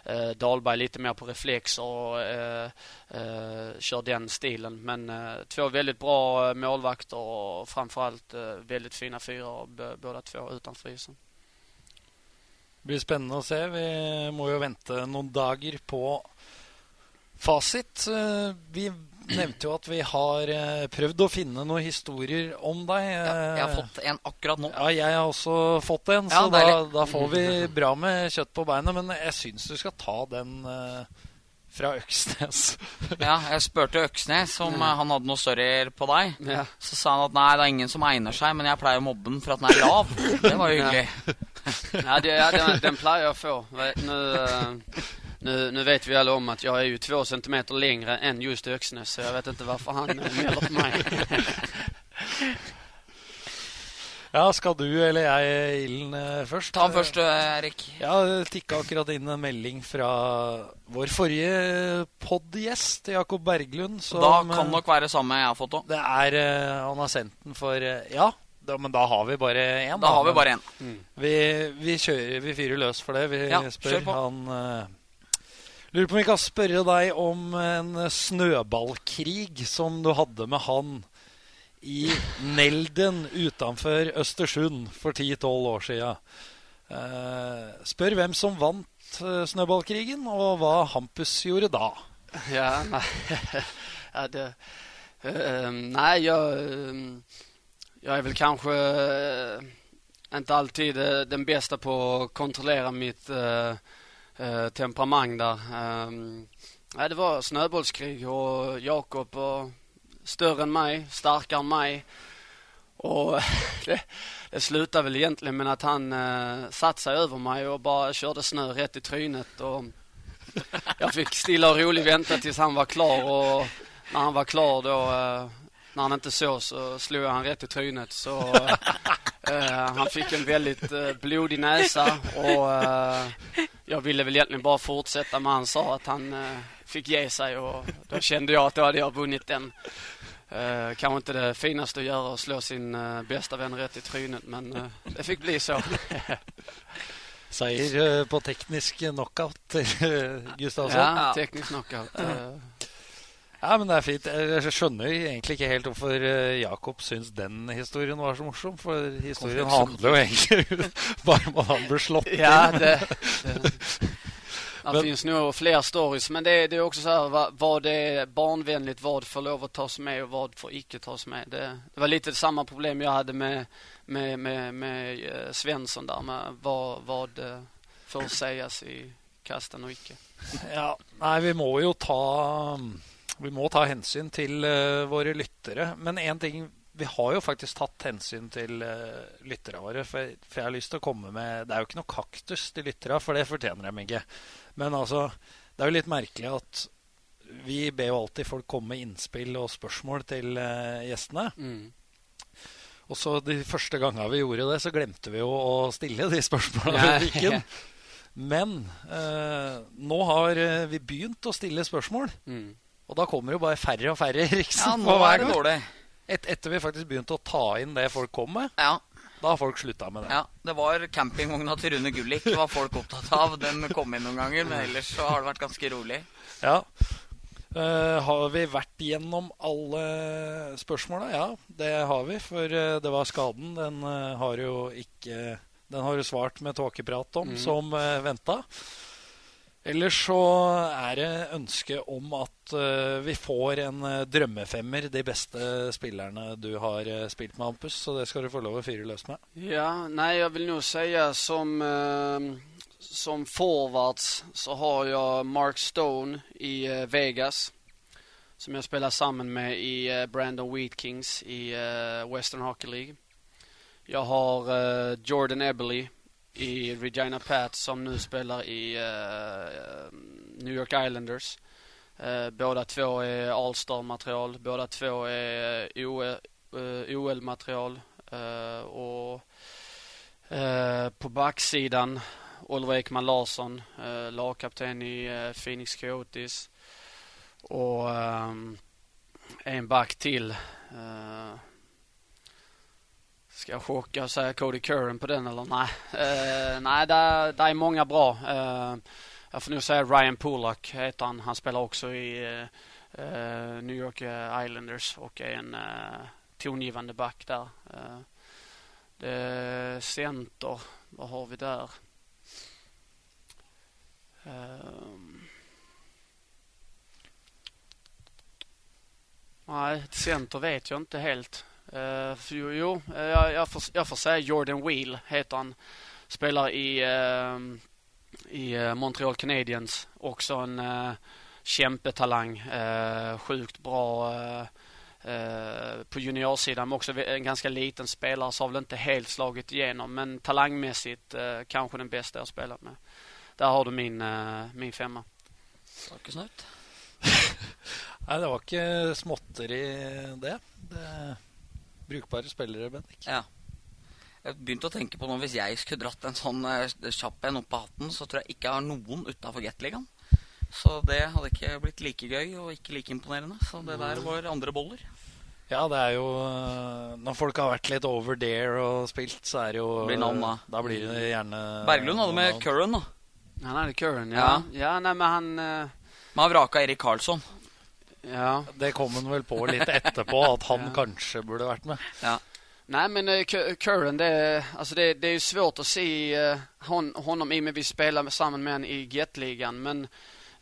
eh, Dahlberg är lite mer på reflekser och kjører den stilen. Men två väldigt bra målvakter och framförallt väldigt fina fyra båda två utanför isen. Det blir spennende å se. Vi må jo vente noen dager på fasit. Vi nevnte jo at vi har eh, prøvd å finne noen historier om deg. Ja, jeg har fått en akkurat nå. Ja, jeg har også fått en, så ja, da, da, får vi bra med kjøtt på beinet. Men jeg syns du skal ta den uh, fra Øksnes. *laughs* ja, jeg spurte Øksnes om uh, han hadde noe større på deg. Ja. Så sa han at nei, det er ingen som egner seg, men jeg pleier å mobbe den for at den er lav. Det var *laughs* hyggelig. *laughs* ja, det, ja den, den, pleier jeg å få. Nå... Nu, nu vet vi alla om att jag är ju två centimeter längre än just Öxnes så jag vet inte varför han mäler på mig. *laughs* Ja, skal du eller jeg ilden eh, først? Ta den først, eh, Erik. Ja, det tikka akkurat inn en melding fra vår forrige pod-gjest, Jakob Berglund. Som, da kan nok være samme jeg har fått òg. Det eh, Han har sendt den for Ja, da, men da har vi bare én. Da, da har vi bare én. Mm. Vi, vi, kjører, vi fyrer løs for det. Vi ja, spør han Lurer på om vi kan spørre deg om en snøballkrig som du hadde med han i Nelden utenfor Østersund for 10-12 år siden. Uh, spør hvem som vant uh, snøballkrigen, og hva Hampus gjorde da. Ja, nei, *laughs* ja, det, uh, nei jeg, jeg er vel kanskje ikke alltid den beste på å kontrollere mitt eh, temperament där. Eh, det var snöbollskrig og Jakob var større enn meg, sterkere enn meg. Og *laughs* det, det slutta vel egentlig med at han eh, satte seg over meg og bare kjørte snø rett i trynet. Og *laughs* jeg fikk stille og rolig vente til han var klar og når han var klar da eh, Når han ikke så, så slo jeg han rett i trynet. Så eh, *laughs* han fick en väldigt eh, blodig näsa och eh, jag ville väl egentligen bara fortsätta men han sa att han eh, fick ge sig och då kände jag att då hade jag vunnit den. Uh, kanske inte det finaste att göra att slå sin uh, bästa vän rätt i trynet men uh, det fick bli så. *laughs* Seier eh, på teknisk knockout, *laughs* Gustavsson. Ja, teknisk knockout. Ja, men det er fint. Jeg skjønner egentlig ikke helt hvorfor eh, Jakob syns den historien var så morsom. For historien handler jo egentlig *laughs* bare om at han ble slått inn. Ja, det, det. *laughs* Det finns nog flere stories, men det, det er også så här vad, vad är barnvänligt, vad får lov att tas med og vad får icke tas med. Det, det var litt det samme problem jeg hadde med, med, med, med eh, Svensson där, med vad, vad eh, får sägas i kasten og ikke. Ja, nei, vi må jo ta vi må ta hensyn til uh, våre lyttere. Men én ting Vi har jo faktisk tatt hensyn til uh, lytterne våre. For, for, jeg har lyst til å komme med Det er jo ikke noe kaktus til lytterne, for det fortjener de ikke. Men altså, det er jo litt merkelig at vi ber jo alltid folk komme med innspill og spørsmål til uh, gjestene. Mm. Og så De første gangene vi gjorde det, så glemte vi jo å stille de vi fikk inn. Men nå har vi begynt å stille spørsmål. Mm. Og da kommer jo bare færre og færre. *laughs* Ja, nå er det dårlig. Et, etter vi faktisk begynte å ta inn det folk kom med, ja. da har folk slutta med det. Ja, Det var campingvogna til Rune Gullik var folk opptatt av. Den kom inn noen ganger, men ellers så har det vært ganske rolig. Ja. Uh, har vi vært gjennom alle spørsmåla? Ja, det har vi. For uh, det var skaden. Den uh, har jo ikke Den har du svart med tåkeprat om, mm. som uh, venta. Ellers så er det ønske om at uh, vi får en uh, drømmefemmer, de beste spillerne du har uh, spilt med, Ampus. Så det skal du få lov å fyre løs med. Ja, nei, jeg vil nå si som, som forwards så har jeg Mark Stone i Vegas. Som jeg spiller sammen med i Brandon Wheatkings i Western Hockey League. Jeg har Jordan Eberly i Regina Pat som nu spelar i uh, New York Islanders. Uh, båda två är All-star-material. Båda två är OL-material. Uh, och på backsidan Oliver Ekman Larsson, lagkapten i Phoenix Coyotes. Och um, en back till Ska jag chocka och säga Cody Curran på den eller nej? Uh, nej, det, det är många bra. Uh, jag får nog säga Ryan Pullock heter han. Han spelar också i uh, New York Islanders och är en tongivande back där. det center. Vad har vi där? nej, center vet jag inte helt. Uh, jo, jo jag, jeg, får, jeg, får säga Jordan Wheel heter han. Spelar i, uh, i Montreal Canadiens. Också en uh, kämpetalang. Uh, sjukt bra uh, på juniorsidan. Men också en ganska liten spelare så har väl inte helt slagit igenom. Men talangmässigt kanske den bästa jag spelat med. Där har du min, min femma. Sakesnut. *laughs* Nei, det var ikke småtteri det. det brukbare spillere, Bendik. Ja. Jeg begynte å tenke på nå Hvis jeg skulle dratt en sånn uh, kjapp en opp på hatten, så tror jeg ikke jeg har noen utafor Gateligaen. Så det hadde ikke blitt like gøy og ikke like imponerende. Så det der var andre boller. Ja, det er jo eh, Når folk har vært litt over there og spilt, så er det jo blir navn, da. da blir det gjerne Berglund hadde med Curran, da. Han hadde Curran, ja. ja. ja nei, men han uh... Men han vraka Erik Karlsson. Ja. Det kom han vel på litt etterpå, at han ja. kanskje burde vært med. Ja. Nej men uh, Curran, det, alltså det, det är svårt att se uh, hon, honom i och med vi spelar sammen med honom i Jet-ligan. Men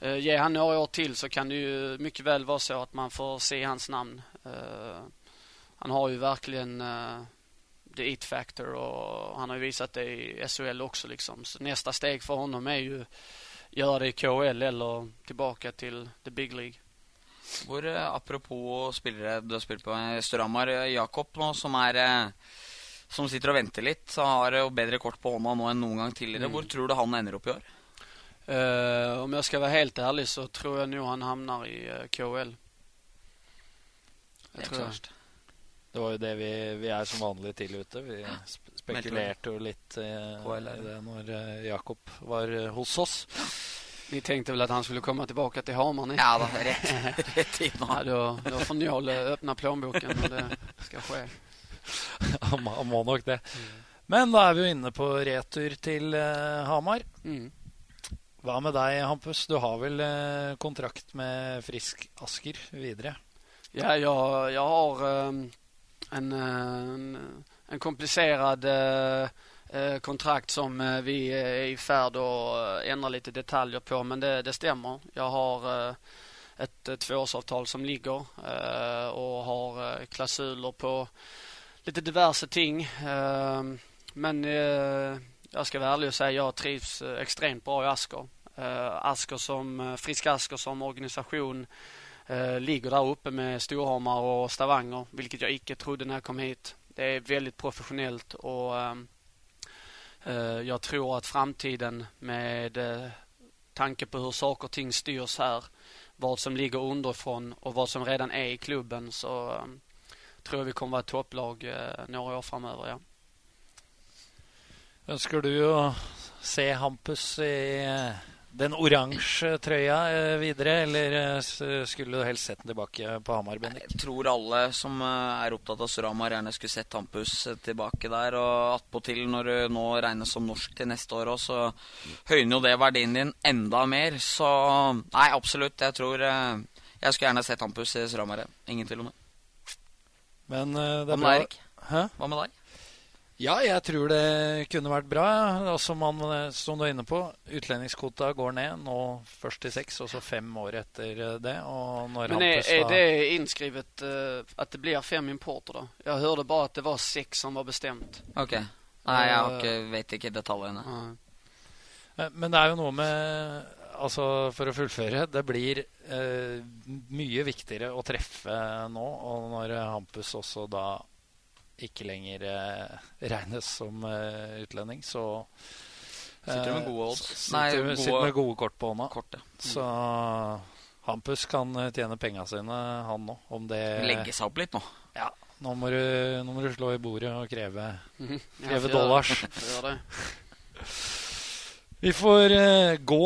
uh, ger han några år till så kan det ju mycket väl vara så att man får se hans namn. Uh, han har ju verkligen uh, the it factor och han har ju visat det i SHL också liksom. Så nästa steg för honom är ju göra det i KHL eller tillbaka till the big League. Hvor, eh, apropos spillere du har spilt på, eh, Storhamar eh, Jakob nå, som er som sitter og venter litt, så har jo bedre kort på hånda nå enn noen gang tidligere. Mm. Hvor tror du han ender opp i år? Uh, om jeg skal være helt ærlig, så tror jeg nå han hamnar i uh. Jag tror jag. Det var jo det vi, vi er som vanlig til ute. Vi spekulerte jo litt uh, i det når Jakob var hos oss. Ni tenkte vel at han skulle komme tilbake til Hamar? Ni? Ja, da, rett, rett in. Ja, då, då får Njål öppna plånboken når det skal skje. han, *laughs* må, nok det. Men da er vi jo inne på retur til uh, Hamar. Mm. Hva med deg, Hampus? Du har vel uh, kontrakt med Frisk Asker videre? Ja, jeg, jeg har um, en, en, en komplisert uh, kontrakt som eh, vi är i färd att eh, ändra lite detaljer på men det, det stämmer. Jag har ett tvåårsavtal som ligger och har klausuler på lite diverse ting. Men jag ska vara ärlig och säga jeg trivs extremt bra i Asker. Asker som, Frisk Asker som organisation ligger där uppe med Storhammar och Stavanger, vilket jag icke trodde när jag kom hit. Det är väldigt professionellt och Eh, jag tror att framtiden med eh, tanke på hur saker och ting styrs här, vad som ligger underifrån och vad som redan är i klubben så eh, tror jag vi kommer vara ett topplag några år framöver. Ja. Önskar du att se Hampus i den oransje trøya eh, videre, eller eh, skulle du helst sett den tilbake på Hamar? Bendik? Jeg tror alle som eh, er opptatt av Storhamar, gjerne skulle sett Hampus tilbake der. Og attpåtil, når du nå regnes som norsk til neste år òg, så høyner jo det verdien din enda mer. Så nei, absolutt. Jeg tror Jeg skulle gjerne sett Hampus i Storhamar. Ingen tvil om det. Men det er bra. Hva med deg? Ja, jeg tror det kunne vært bra. Altså man, som du er inne på, utlendingskvota går ned. Nå først til seks, og så fem år etter det. Men er, er, det innskrevet uh, at det blir fem importer, da? Jeg hørte bare at det var seks som var bestemt. Ok. Nei, jeg ikke, vet ikke detaljene. Uh, men det er jo noe med Altså, for å fullføre Det blir uh, mye viktigere å treffe nå. Og når Hampus også da ikke lenger eh, regnes som eh, utlending, så Sitter du med gode odds? Sitter, Nei, gode, sitter med gode kort på hånda. Kort, ja. mm. Så Hampus kan eh, tjene penga sine, han nå. Om det Legge seg opp litt nå. Ja. Nå må, du, nå må du slå i bordet og kreve, mm. kreve ja, dollars. Vi får uh, gå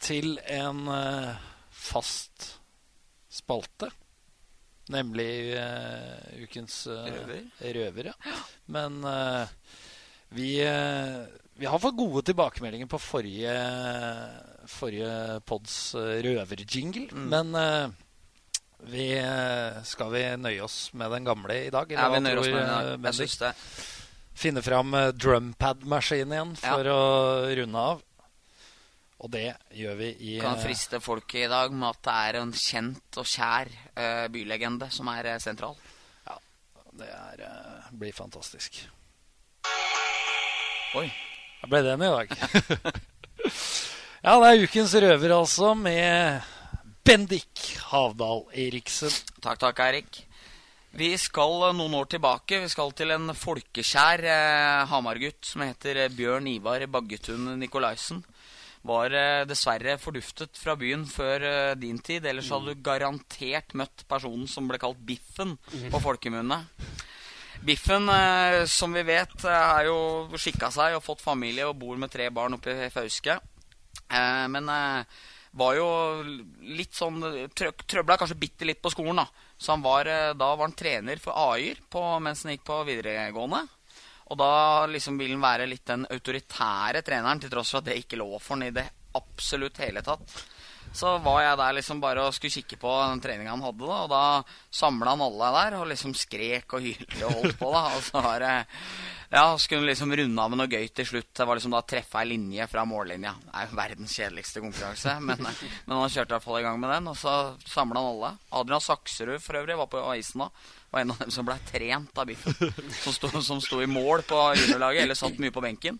til en uh, fast spalte Nemlig uh, ukens uh, Røver. røver. Ja. Men uh, vi, vi har fått gode tilbakemeldinger på forrige, forrige pods røverjingle. Mm. Men vi, skal vi nøye oss med den gamle i dag? Ja, vi nøyer oss med den i dag. Finne fram drumpad-maskinen igjen for å runde av. Og det gjør vi i Kan eh, friste folket i dag med at det er en kjent og kjær uh, bylegende som er sentral. Ja. Det er, uh, blir fantastisk. Oi. Da ble den i dag. *laughs* ja, det er ukens røver, altså, med Bendik Havdal Eriksen. Takk, takk, Eirik. Vi skal eh, noen år tilbake. Vi skal til en folkeskjær eh, Hamar-gutt som heter eh, Bjørn Ivar Baggetun Nikolaisen. Var eh, dessverre forduftet fra byen før eh, din tid. Ellers hadde du garantert møtt personen som ble kalt Biffen på folkemunne. Biffen, eh, som vi vet, har jo skikka seg og fått familie og bor med tre barn oppe i Fauske. Men var jo litt sånn trø Trøbla kanskje bitte litt på skolen, da. Så han var, da var han trener for AI-er mens han gikk på videregående. Og da liksom vil han være litt den autoritære treneren, til tross for at det ikke lå for han i det absolutt hele tatt. Så var jeg der liksom bare og skulle kikke på den treninga han hadde, da. Og da samla han alle der og liksom skrek og hylte og holdt på, da. Og så var det Ja, skulle han liksom runde av med noe gøy til slutt. Det var liksom da treffe ei linje fra mållinja. Det er jo verdens kjedeligste konkurranse, men, men han kjørte i hvert fall i gang med den. Og så samla han alle. Adrian Sakserud for øvrig var på isen da. Var en av dem som ble trent av Biffen. Som sto, som sto i mål på juniorlaget, eller satt mye på benken.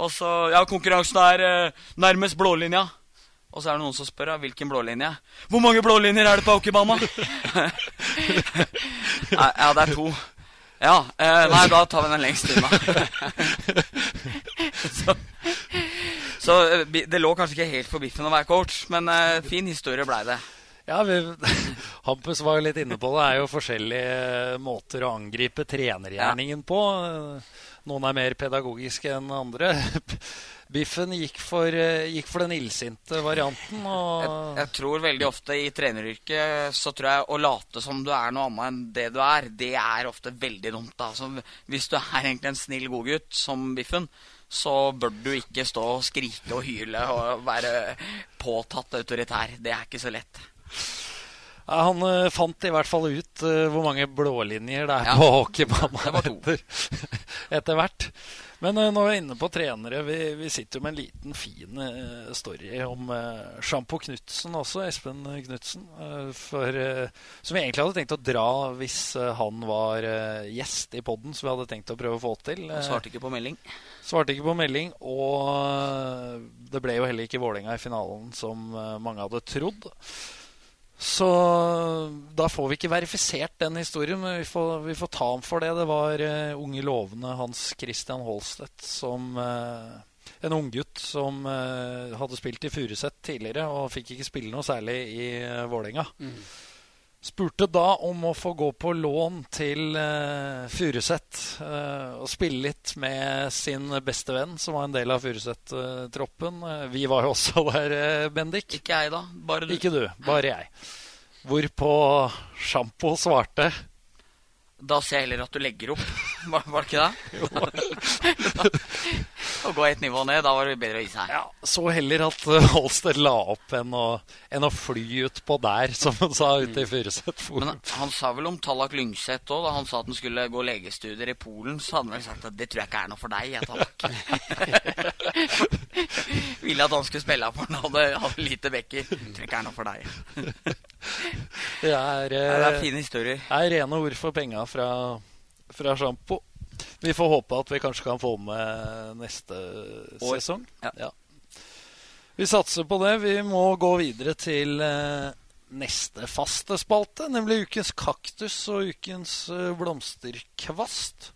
Og så Ja, konkurransen er eh, nærmest blålinja. Og så er det noen som spør ja, hvilken blålinje. Hvor mange blålinjer er det på hockeybanen? *laughs* Ja, det er to. Ja. Eh, nei, da tar vi den lengst unna. *laughs* så så eh, det lå kanskje ikke helt for biffen å være coach, men eh, fin historie blei det. Ja, vi, *laughs* Hampus var jo litt inne på det. Det er jo forskjellige måter å angripe trenergjerningen på. Noen er mer pedagogiske enn andre. *laughs* Biffen gikk for, eh, gikk for den illsinte varianten. Jeg, jeg tror veldig ofte i treneryrket så tror jeg å late som du er noe annet enn det du er, det er ofte veldig dumt. da. Altså, hvis du er egentlig en snill godgutt som Biffen, så bør du ikke stå og skrike og hyle og være påtatt autoritær. Det er ikke så lett. Ja, han uh, fant i hvert fall ut uh, hvor mange blålinjer det er Ja. på hockeybanen *laughs* etter, etter hvert. Men nå når vi er inne på trenere, vi, vi sitter jo med en liten fin story om uh, Sjampo Knutsen også, Espen Knutsen. som vi egentlig hadde tenkt å dra hvis han var gjest i poden, som vi hadde tenkt å prøve å få til. Svarte ikke på melding. Svarte ikke på melding, og det ble jo heller ikke Vålerenga i finalen som mange hadde trodd. Så da får vi ikke verifisert den historien, men vi får, vi får ta ham for det. Det var uh, unge lovende Hans Christian Holstedt som uh, En unggutt som uh, hadde spilt i Furuset tidligere og fikk ikke spille noe særlig i uh, Vålerenga. Spurte da om å få gå på lån til uh, Furuset uh, og spille litt med sin beste venn, som var en del av Furuset-troppen. Uh, vi var jo også *laughs* der, Bendik. Ikke jeg, da. Bare du. Ikke du, bare jeg. Hvorpå Sjampo svarte Da ser jeg heller at du legger opp. *laughs* Var, var det ikke det? Å gå et nivå ned, da var det bedre å gi seg. ja, Så heller at Holster la opp enn å, enn å fly utpå der, som han sa ute i Furuset. Men han sa vel om Tallak Lyngseth òg, da han sa at han skulle gå legestudier i Polen, så hadde han vel sagt at det tror jeg ikke er noe for deg, jeg, Tallak. *laughs* Ville at han skulle spille for han hadde, hadde lite bekker. Tror ikke er noe for deg. *laughs* Det er, Ja, det er eh, fine historier. er rene ord for penga fra, fra Sjampo. Vi får håpe at vi kanskje kan få med neste År. sesong. Ja. Vi satser på det. Vi må gå videre til eh, neste faste spalte, nemlig ukens kaktus og ukens eh, blomsterkvast.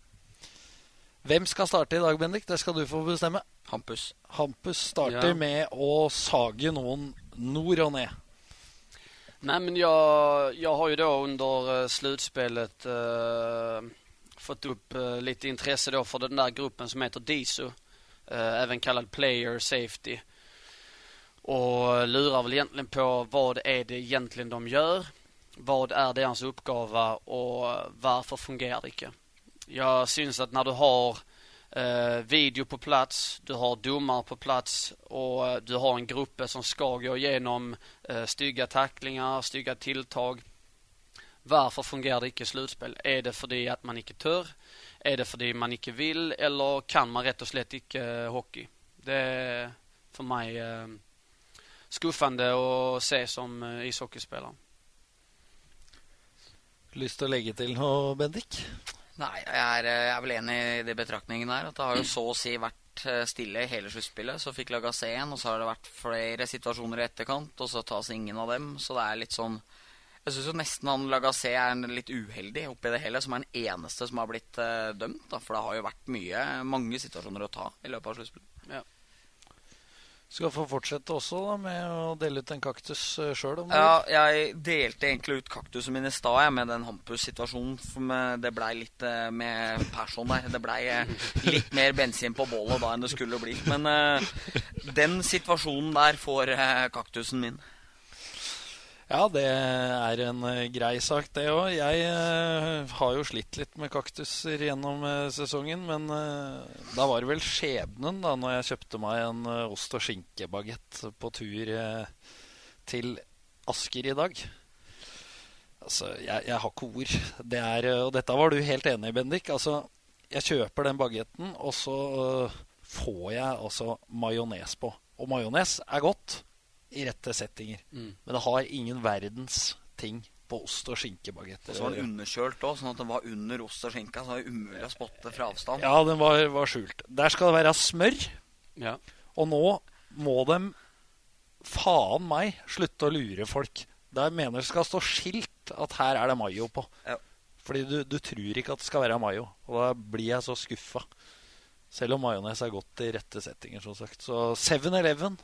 Hvem skal starte i dag, Bendik? Det skal du få bestemme. Hampus. Hampus starter Ja. med å sage noen nord og ned. Nej, men jag, jag har ju då under eh, slutspelet eh, fått upp eh, lite intresse då för den där gruppen som heter DISU, eh, även kallad Player Safety. Och lurar väl egentligen på vad är det egentligen de gör. vad är deras uppgave och varför fungerar det inte? Jag syns att när du har video på plats, du har domare på plats och eh, du har en grupp som ska gå igenom eh, stygga tacklingar, stygga tilltag. Varför fungerer det ikke slutspel? Er det fordi at man ikke tør? Er det fordi man ikke vil, eller kan man rett og slett ikke eh, hockey? Det er for meg eh, skuffende å se som eh, ishockeyspiller. Lyst til å legge til noe, Bendik? Nei, jeg er, jeg er, vel enig i de betraktningene her. At det har jo så å si vært stille i hele sluttspillet. Så fikk laga C en, og så har det vært flere situasjoner i etterkant, og så tas ingen av dem. Så det er litt sånn Jeg syns nesten han Lagassé er litt uheldig oppi det hele, som er den eneste som har blitt uh, dømt. Da, for det har jo vært mye, mange situasjoner å ta i løpet av sluttspillet. Ja. Skal få fortsette også da, med å dele ut en kaktus eh, sjøl? Ja, jeg delte egentlig ut kaktusen min i stad med den Hampus-situasjonen. Det blei litt uh, med person der. Det blei uh, litt mer bensin på bålet da enn det skulle bli. Men den situasjonen der får kaktusen min. Ja, det er en uh, grei sak, det òg. Jeg uh, har jo slitt litt med kaktuser gjennom uh, sesongen. Men da var det vel skjebnen da når jeg kjøpte meg en ost- og skinkebagett på tur til Asker i dag. Altså, jeg, jeg har ikke ord. Det er, og dette var du helt enig i, Bendik. Altså, jeg kjøper den bagetten, og så får jeg altså majones på. Og majones er godt i rette settinger. Mm. Men det har ingen verdens ting på ost- og skinkebagetter. Og så var den underkjølt òg, sånn at den var under ost og skinka. Så var det umulig å spotte fra avstand. Ja, den var, var skjult. Der skal det være smør. Ja. Og nå må de faen meg slutte å lure folk. Der mener det skal stå skilt at her er det mayo på. Ja. Fordi du, du, tror ikke at det skal være mayo. Og da blir jeg så skuffa. Selv om majones er godt i rette settinger, som sagt. Så 7-Eleven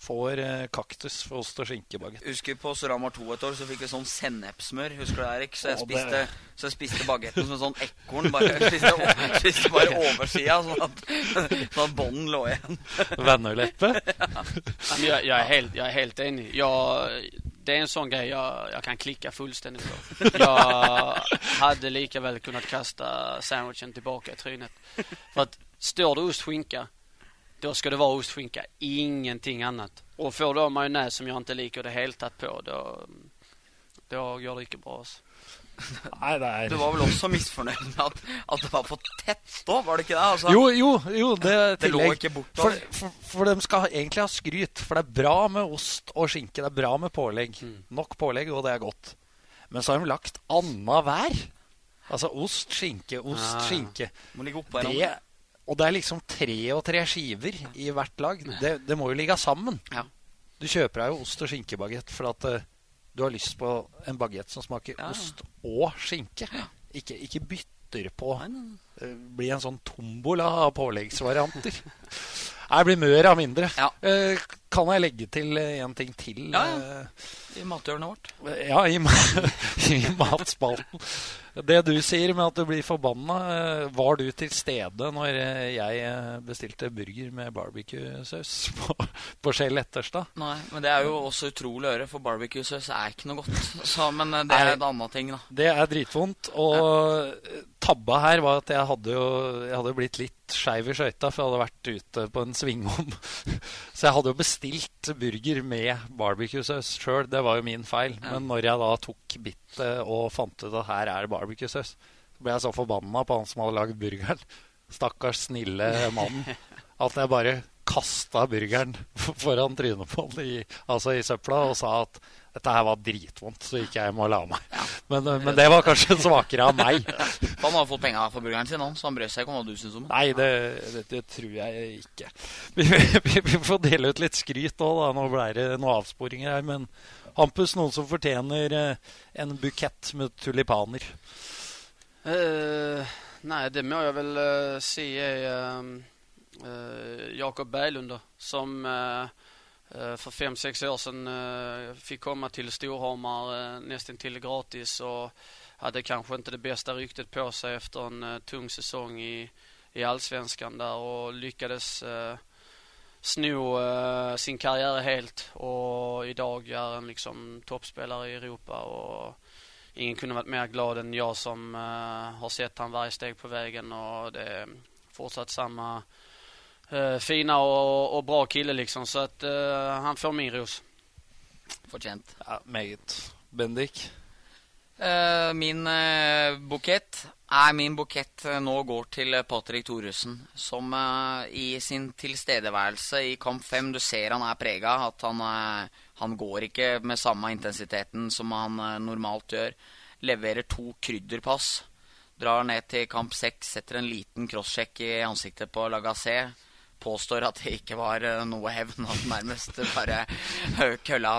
får eh, kaktus for ost og skinkebagett. Husker på Soramar 2 et år så fikk vi sånn sennepsmør. Husker du det, Erik? Så jeg spiste, så jeg spiste bagetten som en sånn ekorn. Bare, spiste, spiste bare *laughs* oversida, sånn at, sånn at bånden lå igjen. *laughs* Vennerleppe? ja. jeg, jeg, er helt, jeg er helt enig. Jeg, det er en sånn greie jeg, jeg kan klikke fullstendig på. Jeg hadde likevel kunnet kaste sandwichen tilbake i trynet. For at står det ost skinka då ska det vara ostskinka, ingenting annat. Och får du majonnäs som jag inte liker det helt tatt på, då, då går det ikke bra. Alltså. Nei, det er... Du var vel også misfornøyd med at, at det var for tett stå var det ikke det? Altså, jo, jo, jo, det, det lå ikke bortover. For, for, for, de skal egentlig ha skryt, for det er bra med ost og skinke. Det er bra med pålegg. Mm. Nok pålegg, og det er godt. Men så har de lagt annenhver. Altså ost, skinke, ost, ja. skinke. Må ligge oppå det, og det er liksom tre og tre skiver i hvert lag. Det, det må jo ligge sammen. Ja. Du kjøper deg jo ost- og skinkebagett for at uh, du har lyst på en bagett som smaker ja. ost og skinke. Ikke, ikke bytter på. Uh, bli en sånn tombola av påleggsvarianter. *laughs* Jeg blir mør av mindre. Ja. Uh, kan jeg legge til en ting til? Ja. I mathjørnet vårt. Ja, i, *laughs* i matspalten. Det du sier med at du blir forbanna, eh, var du til stede når eh, jeg eh, bestilte burger med barbecue-saus *laughs* på, på Skjell Etterstad? Nei, men det er jo også utrolig å høre, for barbecue-saus er ikke noe godt. *laughs* Så, men det er en annen ting, da. Det er dritvondt. Og ja. tabba her var at jeg hadde jo jeg hadde blitt litt skeiv i skøyta, for jeg hadde vært ute på en svingom. *laughs* Så jeg hadde jo bestilt burger med barbecue-saus sjøl. Det var jo min feil. Men når jeg da tok bittet og fant ut at her er det barbecue-saus, så ble jeg så forbanna på han som hadde lagd burgeren. Stakkars snille mann. *laughs* At jeg bare kasta burgeren *laughs* foran trynet på han i, altså i søpla og sa at dette her var dritvondt, så gikk jeg hjem og la meg. Ja. Men, eh, men, det var kanskje svakere av meg. *laughs* Han har fått penger for burgeren sin, så han brød seg ikke om hva du syns om det. Nei, det, det, det, tror jeg ikke. Vi, *laughs* vi, vi, får dele ut litt skryt òg, da. Nå ble det noen avsporinger her. Men Hampus, noen som fortjener eh, en bukett med tulipaner? Uh, nei, det må jeg vel uh, si er uh, Jakob Berglund, da. Som Eh, för fem, sex år sedan eh, fick komma till Storhamar eh, nästan till gratis och hade kanske inte det bästa ryktet på sig efter en tung säsong i, i allsvenskan där och lyckades sno eh, sin karriär helt. Och idag är en liksom toppspelare i Europa och ingen kunde varit mer glad än jag som eh, har sett han varje steg på vägen och det är fortsatt samma eh, fina och, och bra kille liksom så att eh, han får min ros. Fortjent. Ja, meget. Bendik? Eh, min eh, bukett er min bukett eh, nå går til eh, Patrick Thoresen, som eh, i sin tilstedeværelse i kamp fem Du ser han er prega. At han, eh, han går ikke med samme intensiteten som han eh, normalt gjør. Leverer to krydderpass. Drar ned til kamp seks, setter en liten crosssjekk i ansiktet på Lagassé. Påstår at det ikke var eh, noe hevn, at nærmest bare kølla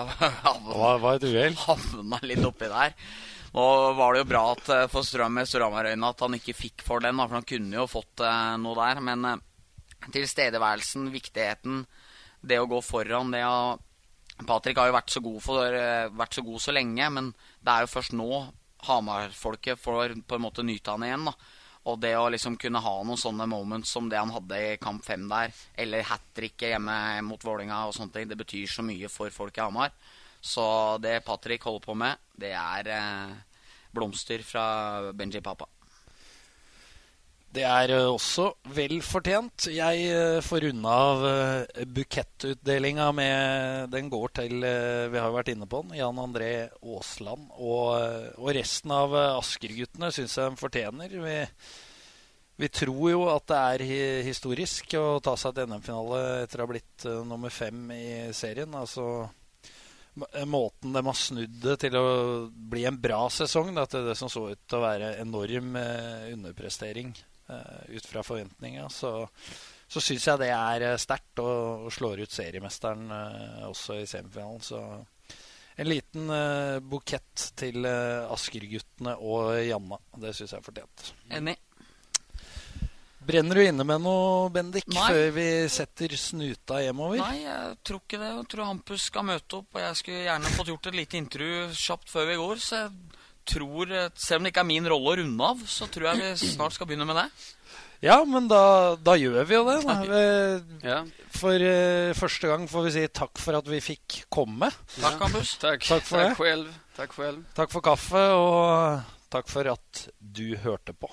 havna litt oppi der. Nå var det jo bra at eh, for Storhamar-øyne at han ikke fikk for den, for han kunne jo fått eh, noe der. Men tilstedeværelsen, viktigheten, det å gå foran, det å Patrick har jo vært så god, for, vært så, god så lenge, men det er jo først nå Hamar-folket får på en måte nyte han igjen. da. Og det å liksom kunne ha noen sånne moments som det han hadde i kamp fem der, eller hat tricket hjemme mot Vålinga og sånne ting, det betyr så mye for folk i Hamar. Så det Patrick holder på med, det er eh, blomster fra Benji Papa. Det er eh, også vel fortjent. Jeg eh, får unna av eh, bukettutdelinga med Den går til Vi har jo vært inne på den. Jan André Aasland. Og, og resten av Asker-guttene syns jeg de fortjener. Vi, vi tror jo at det er historisk å ta seg til NM-finale etter å ha blitt nummer fem i serien. Altså Måten de har snudd det til å bli en bra sesong, da, til det som så ut til å være enorm underprestering ut fra forventninga, så, så syns jeg det er eh, sterkt og, og slår ut seriemesteren eh, også i semifinalen. Så en liten eh, bukett til eh, Asker-guttene og Janna. Det syns jeg er fortjent. Enig. Brenner du inne med noe, Bendik, Nei. før vi setter snuta hjemover? Nei, jeg tror ikke det. Jeg tror Hampus skal møte opp, og jeg skulle gjerne fått gjort et lite intervju kjapt før vi går. Så jeg tror, eh, selv om det ikke er min rolle å runde av, så tror jeg vi snart skal begynne med det. Ja, men da, da gjør vi jo det. Da. Vi- Ja, For uh, første gang får vi si takk for at vi fikk komme. Takk, ja. takk, takk for takk det. Selv. Takk, selv. Takk for kaffe, og takk for at du hørte på.